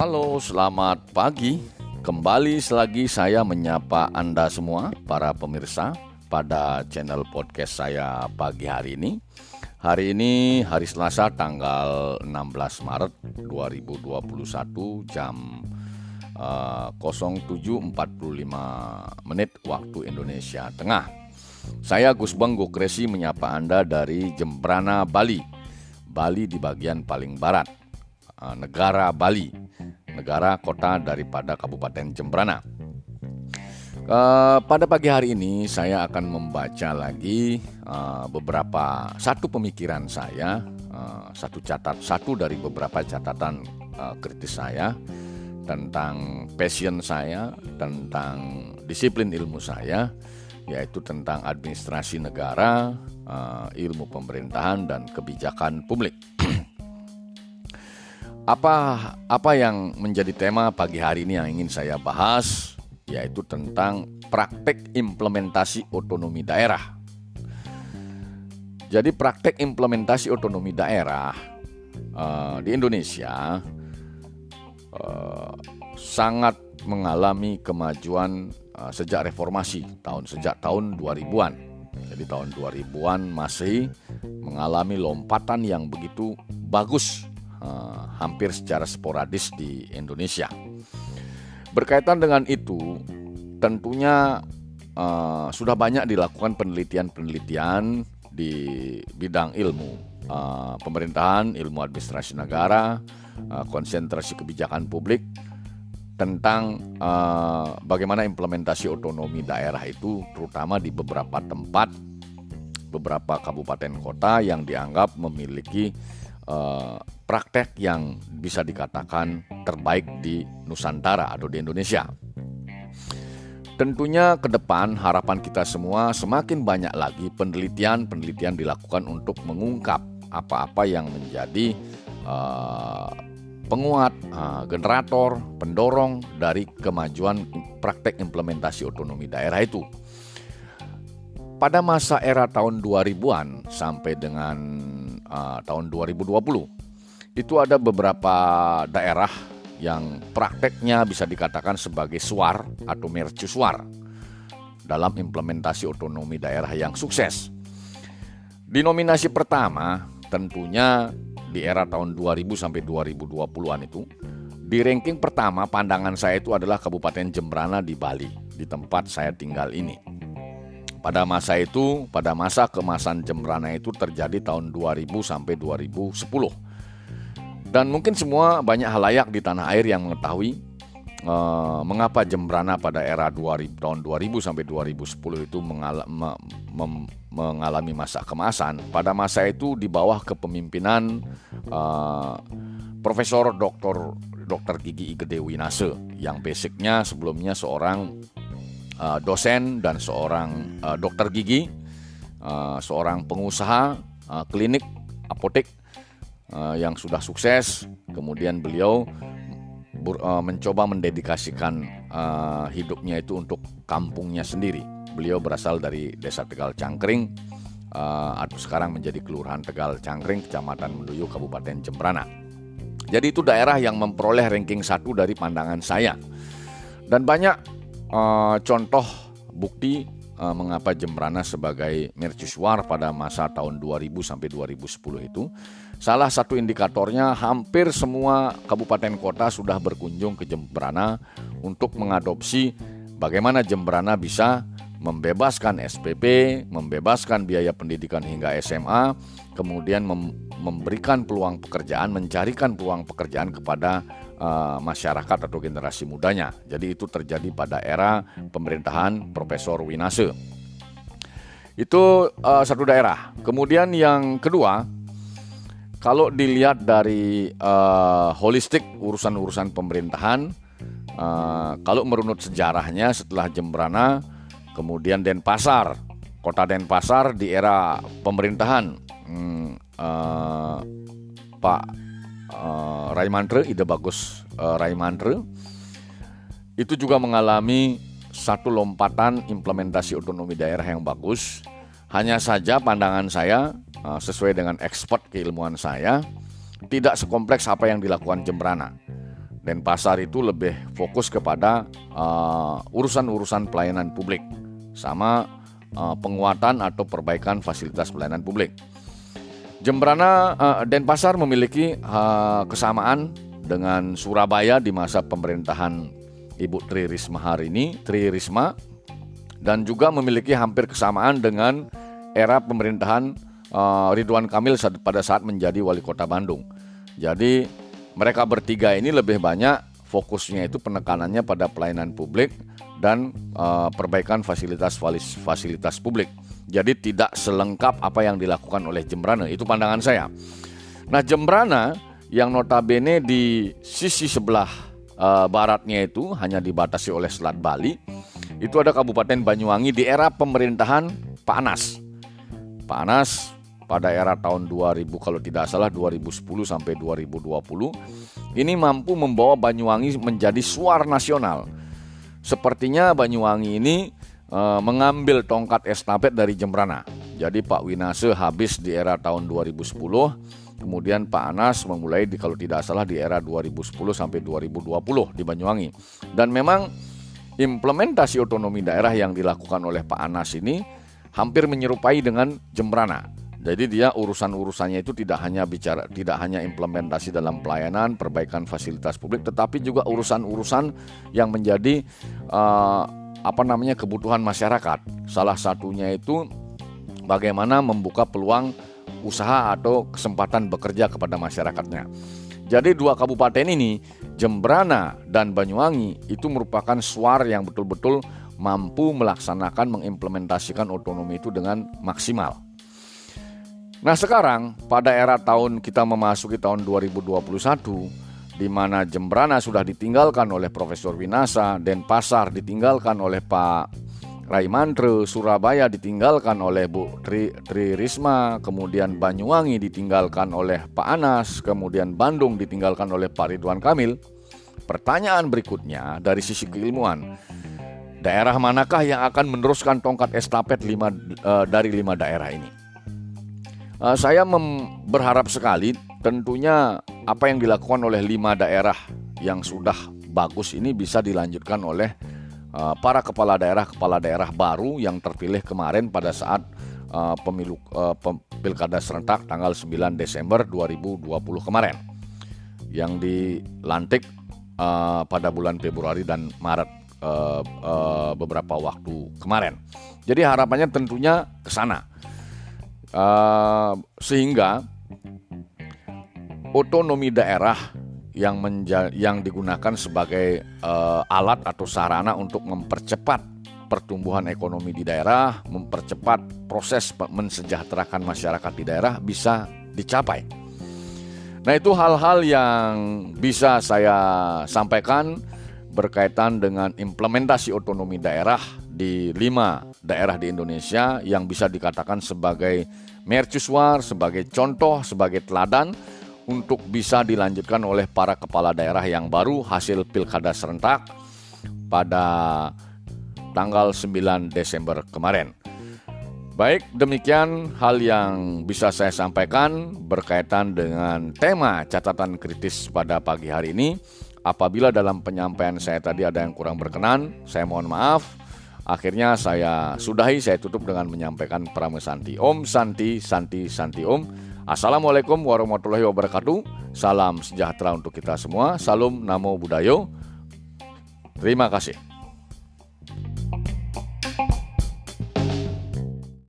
Halo, selamat pagi. Kembali selagi saya menyapa Anda semua, para pemirsa, pada channel podcast saya pagi hari ini. Hari ini hari Selasa tanggal 16 Maret 2021 jam uh, 07.45 menit waktu Indonesia Tengah. Saya Gus Bang Gokresi menyapa Anda dari Jembrana, Bali. Bali di bagian paling barat, negara Bali, negara kota daripada Kabupaten Jembrana. Uh, pada pagi hari ini saya akan membaca lagi uh, beberapa satu pemikiran saya, uh, satu catat satu dari beberapa catatan uh, kritis saya tentang passion saya, tentang disiplin ilmu saya, yaitu tentang administrasi negara, ilmu pemerintahan dan kebijakan publik. Apa apa yang menjadi tema pagi hari ini yang ingin saya bahas? yaitu tentang praktek implementasi otonomi daerah. Jadi praktek implementasi otonomi daerah uh, di Indonesia uh, sangat mengalami kemajuan uh, sejak reformasi tahun sejak tahun 2000-an. Jadi tahun 2000-an masih mengalami lompatan yang begitu bagus uh, hampir secara sporadis di Indonesia. Berkaitan dengan itu, tentunya uh, sudah banyak dilakukan penelitian-penelitian di bidang ilmu uh, pemerintahan, ilmu administrasi negara, uh, konsentrasi kebijakan publik tentang uh, bagaimana implementasi otonomi daerah itu, terutama di beberapa tempat, beberapa kabupaten kota yang dianggap memiliki uh, praktek yang bisa dikatakan terbaik di Nusantara atau di Indonesia. Tentunya ke depan harapan kita semua semakin banyak lagi penelitian-penelitian dilakukan untuk mengungkap apa-apa yang menjadi uh, penguat, uh, generator, pendorong dari kemajuan praktek implementasi otonomi daerah itu. Pada masa era tahun 2000-an sampai dengan uh, tahun 2020 itu ada beberapa daerah yang prakteknya bisa dikatakan sebagai suar atau mercusuar dalam implementasi otonomi daerah yang sukses. Di nominasi pertama tentunya di era tahun 2000 sampai 2020-an itu di ranking pertama pandangan saya itu adalah Kabupaten Jembrana di Bali, di tempat saya tinggal ini. Pada masa itu, pada masa kemasan Jembrana itu terjadi tahun 2000 sampai 2010 dan mungkin semua banyak halayak di tanah air yang mengetahui uh, mengapa Jembrana pada era 2000 tahun 2000 sampai 2010 itu mengala, me, mem, mengalami masa kemasan. Pada masa itu di bawah kepemimpinan uh, Profesor Dr. Dr. Gigi Igede Winase yang basicnya sebelumnya seorang uh, dosen dan seorang uh, dokter gigi, uh, seorang pengusaha uh, klinik apotek uh, yang sudah sukses. Kemudian beliau uh, mencoba mendedikasikan uh, hidupnya itu untuk kampungnya sendiri. Beliau berasal dari Desa Tegal Cangkring uh, sekarang menjadi Kelurahan Tegal Cangkring, Kecamatan Menduyu, Kabupaten Jembrana. Jadi itu daerah yang memperoleh ranking satu dari pandangan saya. Dan banyak uh, contoh bukti uh, mengapa Jembrana sebagai mercusuar pada masa tahun 2000 sampai 2010 itu Salah satu indikatornya hampir semua kabupaten kota sudah berkunjung ke Jembrana untuk mengadopsi bagaimana Jembrana bisa membebaskan SPP, membebaskan biaya pendidikan hingga SMA, kemudian mem memberikan peluang pekerjaan, mencarikan peluang pekerjaan kepada uh, masyarakat atau generasi mudanya. Jadi itu terjadi pada era pemerintahan Profesor Winase. Itu uh, satu daerah. Kemudian yang kedua, kalau dilihat dari uh, holistik urusan-urusan pemerintahan, uh, kalau merunut sejarahnya setelah Jembrana, kemudian Denpasar, kota Denpasar di era pemerintahan hmm, uh, Pak uh, Raimantre, ide bagus uh, Raimantre, itu juga mengalami satu lompatan implementasi otonomi daerah yang bagus. Hanya saja pandangan saya Eh, sesuai dengan ekspor keilmuan saya tidak sekompleks apa yang dilakukan Jembrana. Denpasar itu lebih fokus kepada uh, urusan-urusan pelayanan publik sama uh, penguatan atau perbaikan fasilitas pelayanan publik. Jembrana uh, Denpasar memiliki uh, kesamaan dengan Surabaya di masa pemerintahan Ibu Tri Risma hari ini, Tri Risma, dan juga memiliki hampir kesamaan dengan era pemerintahan uh, Ridwan Kamil pada saat menjadi wali kota Bandung. Jadi mereka bertiga ini lebih banyak fokusnya itu penekanannya pada pelayanan publik dan uh, perbaikan fasilitas fasilitas publik. Jadi tidak selengkap apa yang dilakukan oleh Jembrana, itu pandangan saya. Nah, Jembrana yang notabene di sisi sebelah uh, baratnya itu hanya dibatasi oleh Selat Bali, itu ada Kabupaten Banyuwangi di era pemerintahan Pak Anas. Pak Anas pada era tahun 2000 kalau tidak salah 2010 sampai 2020 ini mampu membawa Banyuwangi menjadi suar nasional. Sepertinya Banyuwangi ini e, mengambil tongkat estafet dari Jembrana. Jadi Pak Winase habis di era tahun 2010, kemudian Pak Anas memulai di kalau tidak salah di era 2010 sampai 2020 di Banyuwangi. Dan memang implementasi otonomi daerah yang dilakukan oleh Pak Anas ini hampir menyerupai dengan Jembrana. Jadi dia urusan-urusannya itu tidak hanya bicara tidak hanya implementasi dalam pelayanan, perbaikan fasilitas publik tetapi juga urusan-urusan yang menjadi uh, apa namanya kebutuhan masyarakat. Salah satunya itu bagaimana membuka peluang usaha atau kesempatan bekerja kepada masyarakatnya. Jadi dua kabupaten ini, Jembrana dan Banyuwangi itu merupakan suar yang betul-betul mampu melaksanakan mengimplementasikan otonomi itu dengan maksimal. Nah sekarang pada era tahun kita memasuki tahun 2021 di mana Jembrana sudah ditinggalkan oleh Profesor Winasa, Denpasar ditinggalkan oleh Pak Rai Mantre, Surabaya ditinggalkan oleh Bu Tri, Tri Risma, kemudian Banyuwangi ditinggalkan oleh Pak Anas, kemudian Bandung ditinggalkan oleh Pak Ridwan Kamil. Pertanyaan berikutnya dari sisi keilmuan, daerah manakah yang akan meneruskan tongkat estafet lima, uh, dari lima daerah ini? Uh, saya berharap sekali tentunya apa yang dilakukan oleh lima daerah yang sudah bagus ini bisa dilanjutkan oleh uh, para kepala daerah kepala daerah baru yang terpilih kemarin pada saat uh, pemilu uh, pilkada serentak tanggal 9 Desember 2020 kemarin yang dilantik uh, pada bulan Februari dan Maret uh, uh, beberapa waktu kemarin. Jadi harapannya tentunya ke sana Uh, sehingga otonomi daerah yang menja yang digunakan sebagai uh, alat atau sarana untuk mempercepat pertumbuhan ekonomi di daerah, mempercepat proses mensejahterakan masyarakat di daerah bisa dicapai. Nah, itu hal-hal yang bisa saya sampaikan berkaitan dengan implementasi otonomi daerah di lima daerah di Indonesia yang bisa dikatakan sebagai mercusuar, sebagai contoh, sebagai teladan untuk bisa dilanjutkan oleh para kepala daerah yang baru hasil pilkada serentak pada tanggal 9 Desember kemarin. Baik, demikian hal yang bisa saya sampaikan berkaitan dengan tema catatan kritis pada pagi hari ini. Apabila dalam penyampaian saya tadi ada yang kurang berkenan, saya mohon maaf. Akhirnya saya sudahi, saya tutup dengan menyampaikan pramesanti. Om Santi, Santi, Santi Om. Assalamualaikum warahmatullahi wabarakatuh. Salam sejahtera untuk kita semua. Salam Namo Buddhayo. Terima kasih.